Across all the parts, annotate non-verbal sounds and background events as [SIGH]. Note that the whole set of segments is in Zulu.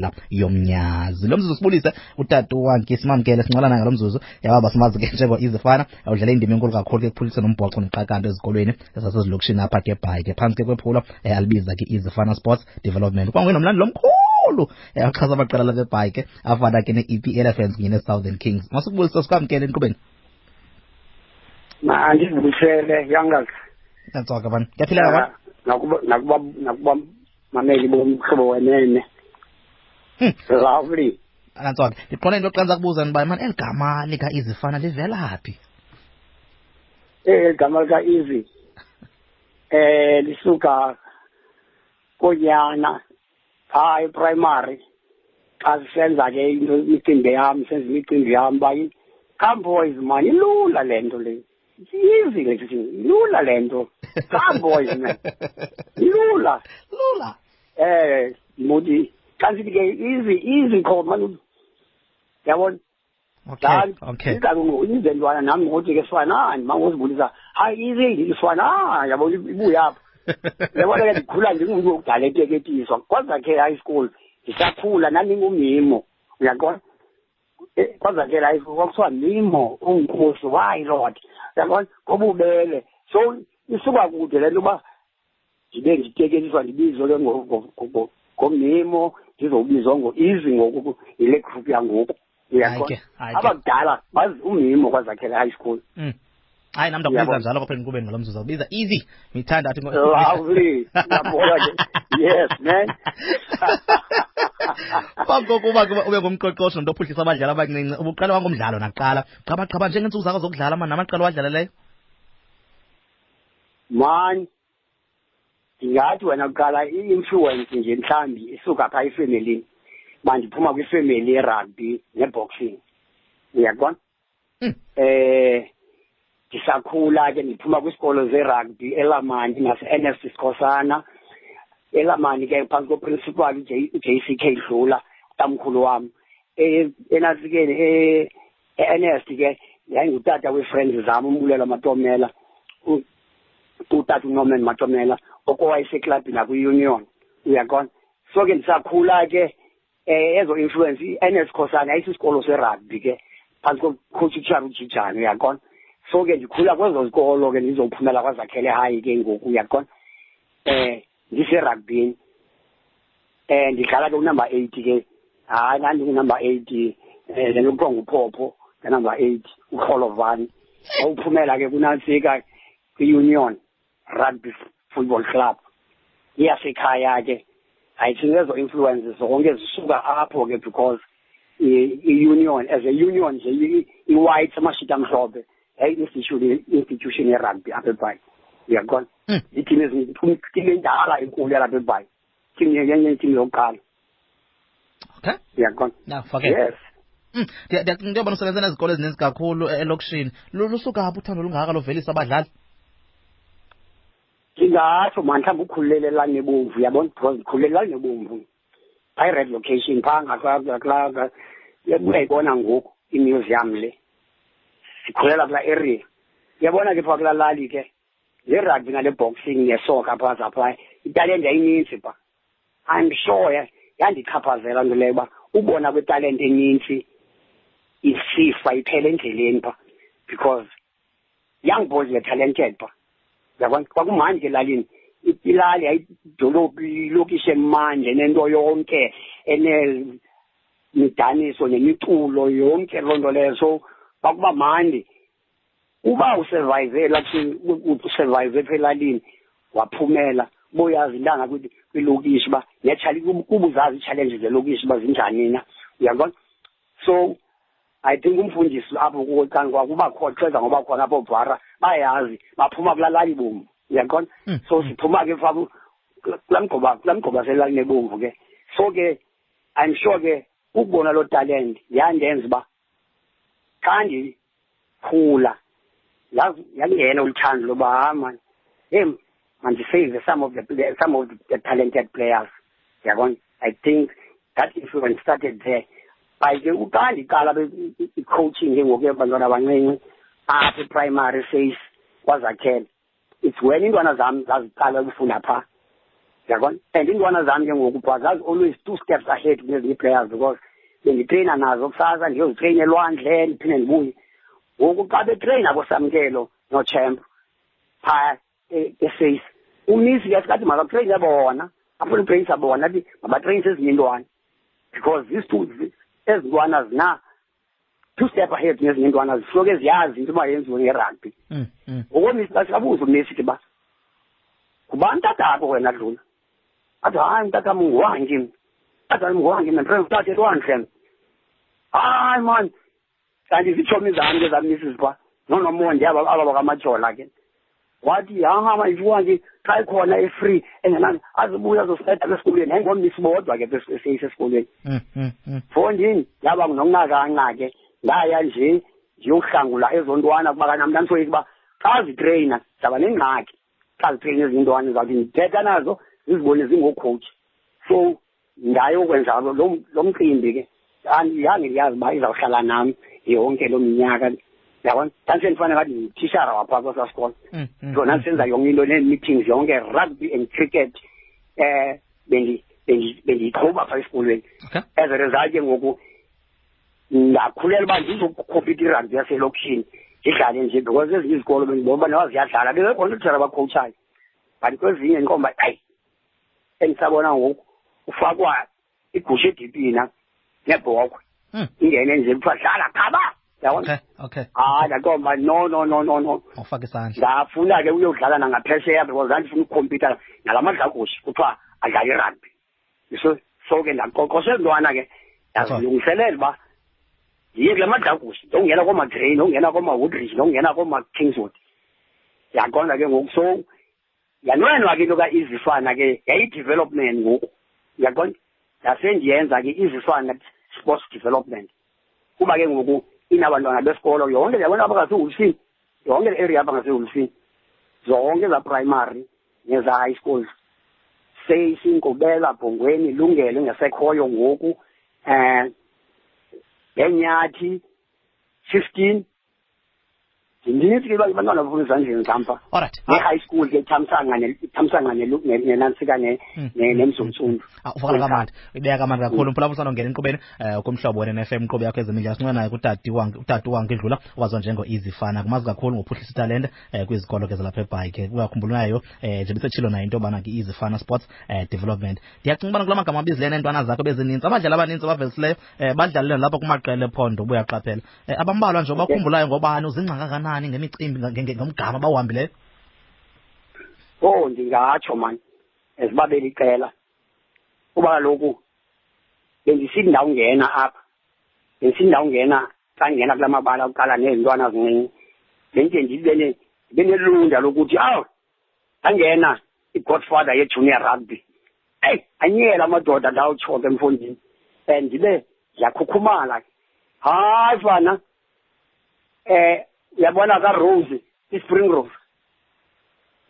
la yomnyazi. Lo mzuzu sibulise utata wakhe simamkele sinqalana ngalo mzuzu. Yababa simazi ke njengo izifana awudlala indima enkulu kakhulu ke ekuphuliseni umbhoxo neqakamba ezikolweni esasezilokishini apha ke bhayi ke phantsi ke kwephulo eh, alibiza ke izifana sports development. Kwanguye nomlandi lomkhulu eh, achaza amaqela la bebhayi ke afana ke ne-ep elephants kunye ne-southern kings. Masukubulisa sikwamkele enkqubeni. Mandizibusele yangazi nantswaka bani? Kuyaphileka bani nakuba nakuba nakuba mameli bomhlobo wenene. Hmm. Lovely. Nantswaka ndiqonda into yokuqanza kubuza ndiba mani eli gama lika izifana livela phi? Eh igama lika easy eh lisuka konyana phaa eprimary xa sisenza ke into imicimbi yam senza imicimbi yam uba come boys man ilula le nto le. Easy le sithi ilula le nto. Come boys man. [LAUGHS] Ilula. Lula. Eh muthi xa sithi ke easy easy call man yabona okay. okay Ikalo izendwana nami ngothi ke sifana mangozibulisa hayi izinto sifana yabo ibuya apha. [LAUGHS] Yabona ke ndikhula njengomuntu okudala eteketiswa kwaza ke high school ndisakhula nandingumimo uyaqona Eh, kwaza ke high school kwakuthiwa mimo ungumkhosi why lord uyaqona ngoba ubele so isuka kude le nto uba ndibe nditeketiswa ndibizwe ke ngo- ngo- ngo- ngomimo ndizobizwa ngo-easy ngoku yile group yangoku. Hayi uyaqona ke, hayi ke. abakudala bazi umimo kwazakhele high school. Mm. hayi nam ndakubiza Yabo. njalo kwaphela enkqubeni ngalo mzuzu awubiza easy. Mithandathu lovely. Yabona ke? [LAUGHS] Yes man. [LAUGHS] Phambi kokuba kuba ube ngumqeqeshi nomntu ophuhlisa abadlali abancinci ubuqala wangomdlalo nakuqala qabaqaba njengeentsuku zakho zokudlala mani namaqela owadlaleleyo man ndingathi wena kuqala i-influence nje mhlawumbi isuka phaa efemelini uba ndiphuma kwifemeli yerugby neboxing. Uyaqona Mm. eh ndisakhula ke ndiphuma kwisikolo zerugby elamani nase-n f sikhosana elamani ke phantsi koprincipal u-j c k dlula tamkhulu wam. Eh, enasikeni e-ernest ke yayingutata wee-friends zam umbulelo matomela utata unorman matomela okowayeseklabhini nakwi-union uyaqona so ke ndisakhula ke eh ezo influence i-ns khosana yayisisikolo serugby ke phantsi kocoach ucharu jijana uyaqona so ke ndikhula kwezo zikolo ke ndizophumela kwazakhele hayi ke ngoku uyaqona eh ndiserugbyini. Eh ndidlala ke unumber eight ke. Hayi ndandingunumber eight eh le nto kuthiwa nguphopho ngenumber eight urholovani. Wawuphumela ke kunantsika kwi-union rugby football club. Iyasekhaya ke i think ezo influences zonke zisuka apho ke because i- i-union as a union nje i- i-white amashiti amhlophe yayi-institution institution yerugby apha ebhayi uyaqona Mm. itim ezinye tim endala enkulu yalapha ebhayi tim yenye tim yokuqala. Okay. Uyaqona nafake yes. Mm, ndiya- ndiyacinga into yobana usebenza nezikolo ezininzi kakhulu e- elokishini Lu- lusuka phi uthando lungaka lovelisa abadlali. Ndingatsho mani mhlawumbi ukhululele lanebomvu yabona because ndikhululele lanebomvu phaa i-red location phaa ngakulaa uyayibona ngoku imuseum le? Sikhulela kulaa area uyabona ke phaa kulaa lali ke? Le rugby ngale boxing nesoka phaa zaphaa italente yayininzi phaa i'm sure ya- yandichaphazela nto leyo uba ubona kwetalente enintsi isifa iphela endleleni phaa because young boys were talented phaa yabona kwakumandi ke elalini ilali yayidolophu ilokishi emandi enento yonke enemidaniso nemiculo yonke loo nto leyo. So kwakuba mandi. Uba elakini usurvive apha elalini waphumela. Boyazi intanga kwi- kwilokishi uba nechali kuba uzazi ii-challenges zelokishi uba zinjani na? Uyabona? So i think umfundisi apho kuqala kwakuba khona xeza ngoba khona apho bhara bayazi baphuma kulaa lali bomvu uyaqona Mm. so siphuma ke phaa ku- kulaa mgquba kulaa mgquba selalini ebomvu ke. So ke i'm sure ke ukubona loo talent yandenza uba xa ndikhula yazi- yangena uthando loba ha mani hey mandisave some of the play- some of the talented players yabona i think that influence started there but ke xa ndiqala be- i- i- i-coaching ke ngoku yabantwana abancinci apha eprimary phase kwazakhela it's when iintwana zam zaziqala ukufunda phaa yabona and iintwana zami ke ngoku but zazi always two steps ahead kunezinye ii-players because benditreyina nazo kusasa ndiyozitreyina elwandle ndiphinde ndibuye. Ngoku xa betreyina kosamkelo nochamp phaya e- eface umisi ke sikathi makatreyine bona afuna utreyinisa bona athi mabatreyinise ezinye iintwana because these two ezi ntwana zina two step ahead nezinye iintwana zihloke ziyazi into uba yenziwe ngerugby Mm, mm. ngokomisi basikabuza umesi ke ba ngubani tatakho wena dlula? Athi hayi mtatam nguhangi mna. Athi hayi nguhangi mna ndifuna uthathe elwandle hayi mani kanti zitshomi zami ke zamisi pha nonomonde aba aba bakamajola ke. Wathi hama ifuwanti xa ikhona e-free engenani azibuya azosinceda esikolweni yayingomisi bodwa ke sesikolweni. Mm, mm, mm. fondini yaba nokuncakanca ke ndaya nje ndiyohlangula ezo ntwana kuba kanam ndandisoyika uba xa zitreyina ndizaba nengxaki xa zitreyina ezinye intwana ndizawuthi ndithetha nazo zizibone zingookhowutshi so ndayokwenza lo lo- lo mcimbi ke Andi- yange ndiyazi uba izawuhlala nam yonke loo minyaka yabona ndandisendifane ngathi nditishara waphaa kwesaa sikolo Mm, mm, zona senza yonke into nee-meetings yonke rugby and cricket eh bendi bendi bendiyiqhuba phaa esikolweni Okay. as a result ke ngoku ndakhulela uba ndizokukhomphitha irugby yaselokishini ndidlale nje because ezinye izikolo bendibona uba nawa ziyadlala bebekhona utitshala abakhowutshayo but kwezinye ndiqomba ayi endisabona ngoku ufakwa igusha edipina nebhokhwe Mm. ingene nje kuthiwa dlala khaba yabona Okay, okay. hayi ndaqomba no no no no no. Awufaka isandla. ndafuna ke uyodlala nangaphesheya because ndandifuna ukukhompyutha nala madlagushi kuthiwa adlala irugby so so ke ndaqoqosha ezintwana ke. Ndazilungiselela uba ndiye kula madlagushi ndongena koomadrain ndongena kooma-woodridge ndongena kooma-kingswood. Yaqonda ke ngoku. So yanwenwa ke into ka-izifana ke. Yayi-development ngoku. Yaqonda yasendiyenza ke izifana sports development. Kuba ke ngoku inabantwana besikolo yonke yabona abangasehofisini yonke le area abangasehofisini zonke za-primary neza-high schools seyinkqubela bhongweni lungelo engasekhoyo ngoku um ngenyathi fifteen ndinifikelwa lolwa abantwana bafuna ezandleni kampa olright ne-high school ke thamsanga nenantsika hmm. nemzumtsundu. Ah, uvakala kamandi. Ideya kamandi kakhulu. Hmm. Mphula mfusana ungena enkqubeni um eh, kumhlobo wenen f m inkqubo yakho ezemidlalo sinceda naye utati uwanke idlula waziwa njengo-easy fana kumazi kakhulu ngophuhlisa italente eh, um kwizikolo ke zalapha ebhayi ke. Uyakhumbulayo um eh, njengoba isetshilo nayo into yobana ke-easy fana sports um development. Ndiyacinga ubana kula magama abizile neentwana zakho bezininzi. Abadlali abaninzi abavelisileyo um badlalile lapha kumaqela phondo ubuyaqaphela um abambalwa nje obakhumbulayo ngobani? Uzingca kangakanani ngemicimbi nge- nge- ngomgama abawuhambileyo oh ndingatsho mani ezibabeli iqela kuba kaloku bendisithi ndawungena apha. Bendisithi ndawungena xa ndingena kula mabala okuqala nezintwana zincinci. Bendike ndibe ne- ndibe nelunda lokuthi awu ndangena i-godfather ye-junior rugby eyi anyela amadoda ndawutsho ke emfondini um ndibe ndiyakhukhumala hayi fana um uyabona karose i-spring rose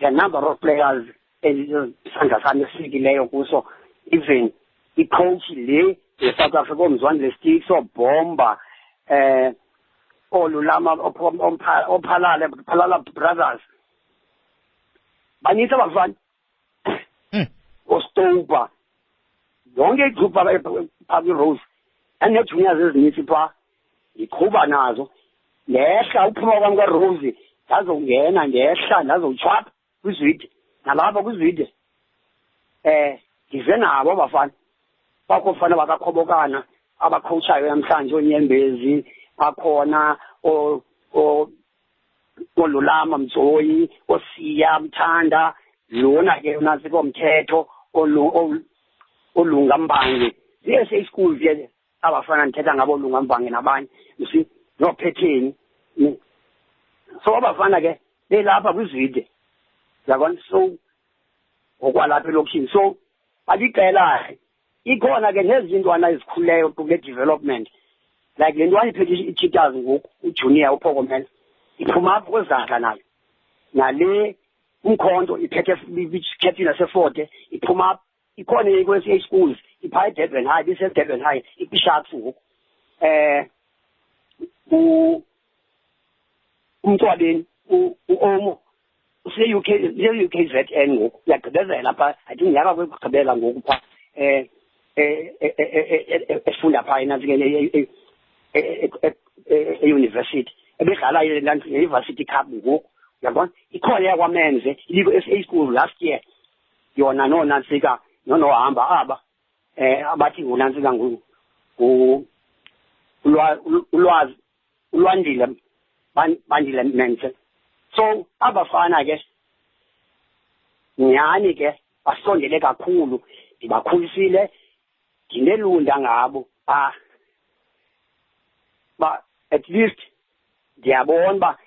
the number of players isandla sami esifikileyo kuso. Even icoach le ye-south africa omzwandile sticks oobhomba eh olulama ophalale phalala brothers. Banintsi abafana Mm. ostopa. Yonke igroup apha phaa kwirose andinee-juniors ezinintsi phaa ndiqhuba nazo. Ndehla uphuma kwam kwerose ndazongena ndehla ndazotshwapha kwizwide. Nalapha kwizwide eh ndize nabo abafana. Bakho fana bakakhobokana abakhowutshayo namhlanje oonyembezi bakhona olulama mzoyi osiya mthanda lona ke unantsi komthetho olu- olu- olunga mbange ziye school ke abafana ndithetha ngabo olunga mbange nabanye you see noophetheni Mm. so abafana ke belapha kwizwide yabona so ngokwalapha elokishini. So aliqela ikhona ke nezinye intwana ezikhuleyo kule development. Like le ntwana iphethe i-cheaters ngoku ujunior uphokomela iphuma apho kwezandla nayo. Nale umkhonto iphethe captain aseforte iphuma apho. Ikhona kwesi schools. Iphaya edurban high bisedurban high ikwisharks ngoku. Eh u umntwabeni u- uomo use-UK use-UKZN ngoku uyagqibezela phaa i think nyaka kwekugqibela ngoku phaa um efunda phaa enantsikele eyunivesithi ebedlala i-varsity cup ngoku uyabona? Ikhona yakwamenze iliko S-A school last year yona noonantsika nonohamba aba eh abathi ngunantsika ulwazi ulwandile bandile mense so abafana ke nyhani ke basondele kakhulu ndibakhulisile ndinelunda ngabo. Ah ba at least ndiyabona uba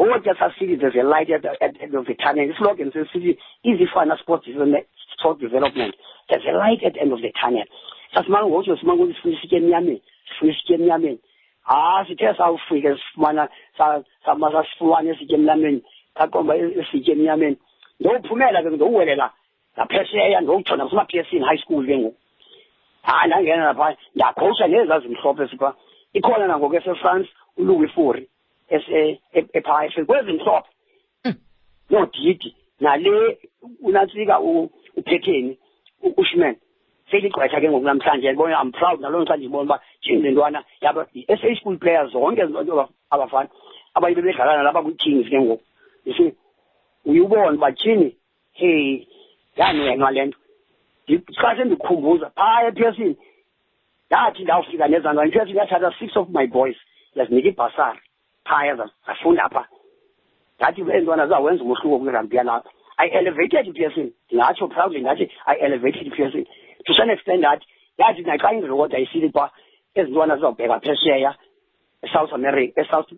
ngoja sasithi there's a light at the, at the end of the tunnel islogan sesithi izifana sports development, sport development there's a light at the end of the tunnel. Sasimanga ngotsho simanga ukuthi sifuna isitye emnyameni sifuna isitye emnyameni. Hayi sithe sawufika sifumana sasifumana esitye emnyameni saqomba esitye emnyameni. Ndowuphumela ke ndowuwelela ngaphesheya ndowujona kusema-p s in high school ke ngoku. Hayi ndangena lapha ndakhowusha nezazimhlophe sipha. Ikhona nangoku esefrance ulouis foury ephaya kwezimhlophe hmm. nodidi nale unantsika uphetheni ushman seligqwetha ke ngoku namhlanje bona i'm proud naloo nto ndiyibona uba njeni ntwana yaba i-s a school players zonke abafana abayibe bedlalana lapha kwi-kings ke ngoku. You see uyubona uba tyhini hey yanwenwa le nto. Xa sendikhumbuza phaya ephesini ndathi ndawufika nezantwana iphesini yathatha six of my boys yazinika ibhasari phaya zafunda pha ngathi entwana zawenza umehluko kwirambi yalapha. I elevated i-pearson ndingatsho proudly ngathi i elevated i-pearson to some extent that yathi naxa ingireward ayisili pha ezi ntwana zizawubheka phesheya esouth america esouth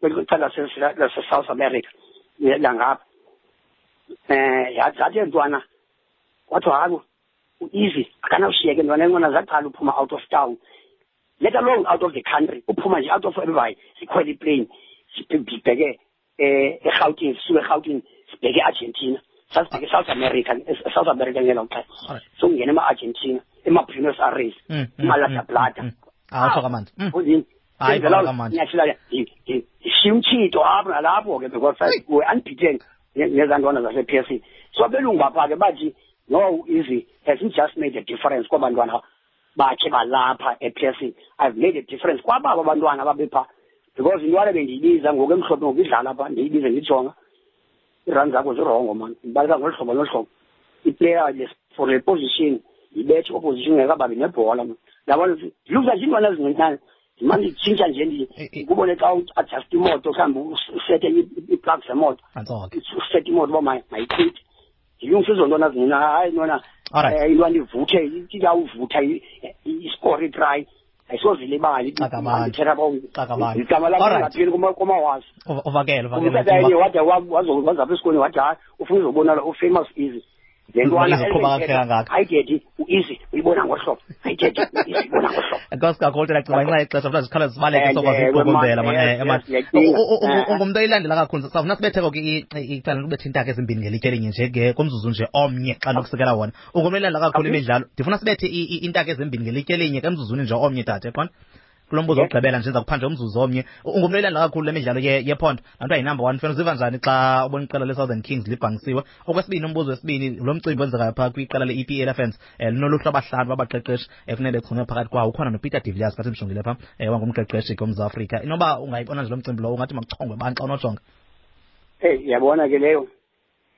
kwicala lasesouth america langapha um zathi entwana kwathiwa hayi u-easy akanawushiyeka entwana entwana zaqala uphuma out of town let alone out of the country uphuma nje out of everybody sikhwele iplane sibheke eh eGauteng sisuke eGauteng sibheke eArgentina sasibheke South America South America ngelo xesha so ngene ema-Argentina ema-Buenos Aires eMalata Plata. awusho kamanzi uzini hayi ngiyashila ishiya umtshito apho nalapho ke because we unbeaten nezantwana zase-PSC so abelungu bapha ke bathi no easy hasn't just made a difference kwabantwana bakhe balapha ePSC i've made a difference kwababa abantwana babepha because intwana bendiyibiza ngoku emhlophe ngokudlala pha ndiyibize ndijonga iirun zakho zirongo man ndibaleka ngolu hlobo nolu hlobo iplayer for a position yibethe opposition ngekababi nebhola. Yabona ndiluza nje iintwana ezincinane ndimane nditshintsha nje ndikubone xa uadjust imoto mhlawumbi usete iplug zemoto usete imoto uba mayichithe ndilungisa izo ntwana zincinane hayi ntwana um intwana ivuthe iyawuvutha iskore itry. Ayisoze ilibali igama langapheli komawazi uvakele uvakele wade wazapha esikolweni wathi hayi ufuna uzobona ufamous easy le ntwana ayidethi u-easy uyibona ngohlobo? Ayithethi u-easy uyibona ngohlobo? [LAUGHS] Enkosi kakhulu tena ciba ngenxa yexesha funa zikhala zibaleke sokwazi ukuqukumbela ungumntu oyilandela kakhulu. Safuna sibetheko icala ubetha iintaka ezimbini ngelitye elinye nje kumzuzu nje omnye xa nokusekela wona. Ungumntu oyilandela kakhulu imidlalo ndifuna sibethe iintaka ezimbini ngelitye elinye emzuzuni nje omnye tate qona kulo mbuzo wokugqibela nje kuphandle umzuzu omnye. Ungumntu oyilandela kakhulu le midlalo yephondo? Laa nto yinumber one. Fena uziva njani xa ubona iqela le-southern kings libhangisiwe? Okwesibini umbuzo wesibini lo mcimbi wenzekayo phaa kwiqela le-e p elephants um linoluhlu abahlanu babaqeqeshi efunele begcinwe phakathi kwawo. Ukhona nopeter de villiers phathi ndijongile phaa um wangumqeqeshi ke umzantsi afrika inoba ungayibona nje lo mcimbi lowo ungathi makuchongwe bani xa unojonga? Eyi yabona ke leyo.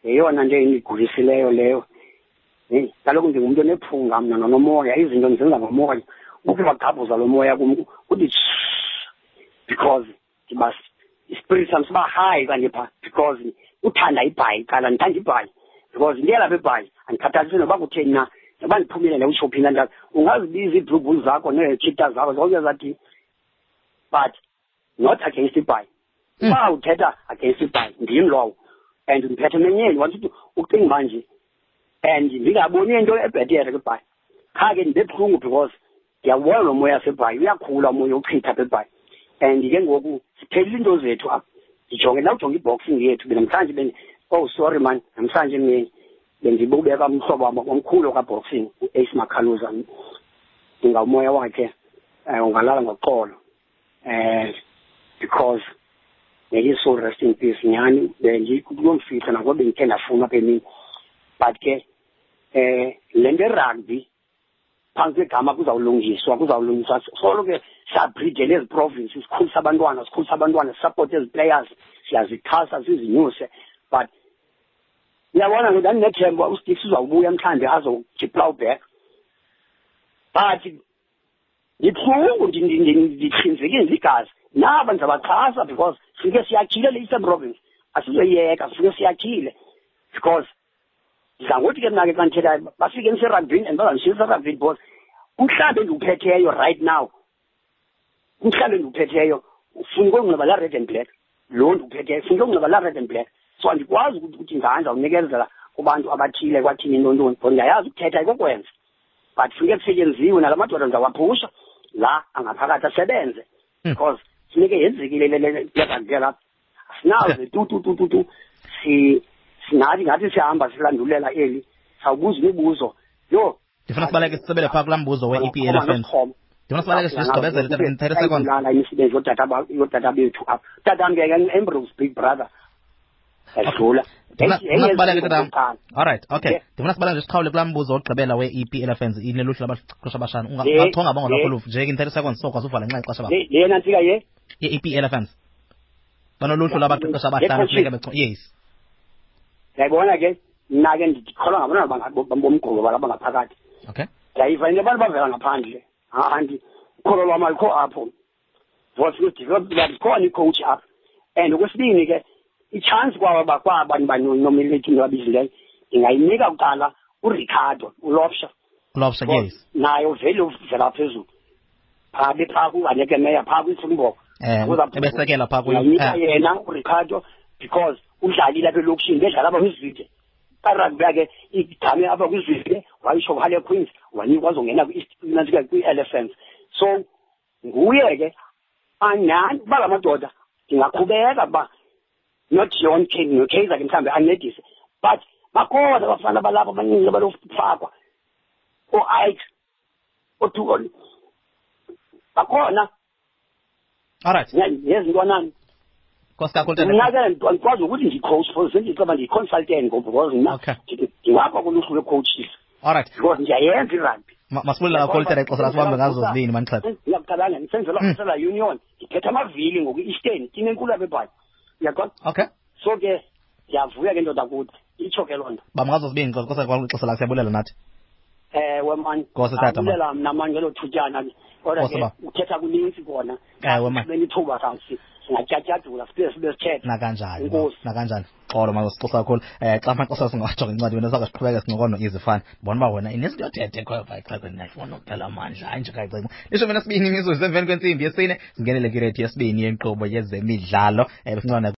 Yeyona nto endigulisileyo leyo. Kaloku ndingumntu onephunga mna nonomoya izinto ndizenza ngomoya ukungagqabhuza lo moya kum uthi because ndiba ispirit sam siba high kanje phaa because uthanda ibhayi qala ndithanda ibhayi because into yalapha ebhayi andikhathalisi noba kutheni na noba ndiphumile ndawutsho phinda njalo. Ungazibiza iibhulubhulu zakho neechita zakho zonke zathi but not against ibhayi. Hmm. uba uthetha against ibhayi ndim lowo. And ndiphethe menyeni wanti uthi ucinga manje and ndingaboni into ebhetere kwibhayi qha ke ndibe buhlungu because ndiyawubona lo moya sebhayi uyakhula umoya uchitha apha ebhayi and ke ngoku siphelile into zethu apha. Ndijonge nawujonge i-boxing yethu benamhlanje oh sorry man namhlanje mni bendibubeka umhlobo wam omkhulu kaboxing u-ace makhaluza. Ndingawumoya wakhe um ungalala ngoxolo. Um because may his soul rest in peace nyhani bendikuyomfihla nangoba bendikhe ndafuna apha emini. But ke eh le nto erugby phantsi kwegama kuzawulungiswa kuzawulungiswa. Solo ke siyabridele ezi provinces sikhulisa abantwana sikhulisa abantwana sisapote ezi players siyazixhasa sizinyuse. But uyabona ke ndandinethemba ustix uzawubuya mhlawumbe azojiplow-back but ndibuhlungu ndihlinzekile ligazi. Naba ndizabaxhasa because sifike siyakhile le eastern province. Asizoyiyeka sifike siyakhile because ndidla ngothi ke mna ke xa ndithethayo bafike ndiserugbyini and bazandishiyisa erugbyini because umhlaba endiwuphetheyo right now umhlaba endiwuphetheyo funeka ukunxiba la red and black lo ndiwuphetheyo funeka ukunxiba la red and black so andikwazi ukuthi ukuthi nganje awunikezela kubantu abathile kwathini intontoni because ndiyayazi ukuthetha ikokwenza but funeke kusetyenziwe nala madoda ndizawaphusha la angaphakathi asebenze because funeke yenzekile lebantu lapha asinaze tu tu tu tu tu si sinathi ngathi sihamba silandulela eli sawubuza imibuzo. Yho ndifuna sibaleke sisebele phaa kulaa mbuzo we-epl fans ndifuna sibaleke sigqibezele thirty seconds. Lala imisebenzi yodata yodata bethu apha. Tatam ke embrose big brother. Yadlula ndifuna sibaleke tatam alright okay. Ndifuna sibaleke nje siqhawule kulaa mbuzo wokugqibela we-epl fans ineluhlu labaqeqesha abashana ungachonga bangolwakho nje in thirty seconds sokwazi uvala nxa ixesha babo lena ntsika ye? I-epl fans banoluhlu labaqeqesha abahlanu funeka becho yes. Ndiyayibona ke mna ke ndikholwa ngabantwana bomgqubo balapha ngaphakathi. Okay. Ndiyayiva into abantu bavela ngaphandle. Handi ukholo lwam alikho apho. Ndikhona icoach apha. And okwesibini ke itshansi kwaba kwaba banomeleki ndibabizileyo ndingayinika kuqala uricardo ulopsha ulopsha yes. naye uvele uvela phezulu. Phaa bephaa kuhaneke meya phaa kwifulmbok ebesekela phaa kuyinika yena uricardo because udlalile apha elokishini bedlala apha kwizide karugby yakhe igame apha kwizide wayisho kwale queens wanikwa azongena kwi-elephants. So nguye ke anyani bala madoda ndingaqhubeka uba not john king nokaizer ke mhlawumbe ancedise but bakhona abafana balapha abaninzi abalofakwa o-ike othukoni bakhona. Alright nezintwanani nkosi kakhulu mna ke andikwazi ukuthi ndiyicoach for sendicaba ndiyi-consultant ngoba because mna ndingapha kuluhlu lwe-coaches. Alright because ndiyayenza irugby. Masibulile kakhulu tata ixesha lasibambe ngazo zibini manixhepha ngiyacabanga ndisenzelwa ngisela union ndiphethe amavili ngoku-eastern time enkulu apha ebhayi uyaqona okay. So ke ndiyavuya ke ndoda kuthi itsho ke loo nto. Bam ngazo zibini nkosi nkosi ixesha lakho siyabulela nathi? Ewe mani Nkosi tata, man. abulela mna mani ngelo thutyana ke. Kodwa Nkosi, ke ba. uthetha kunintsi kona. Ewe, man. sibe lithuba sasi singatyatyadula siphinde sibe sithetha nakanjani? Enkosi. nakanjani xolo masixosa kakhulu. Um xa maxesha singawajonga incwadi wena saka siqhubeke sincokono izifana. Ndibona uba wena inezinto yothethe ekhoyo phaa ixhazeni ndiyafuna ukuphela amandla hayi nje kayicinga lishumi nesibini imizuzu emveni kwentsimbi yesine singenele kwirethi yesibini yenkqubo yezemidlalo um sincona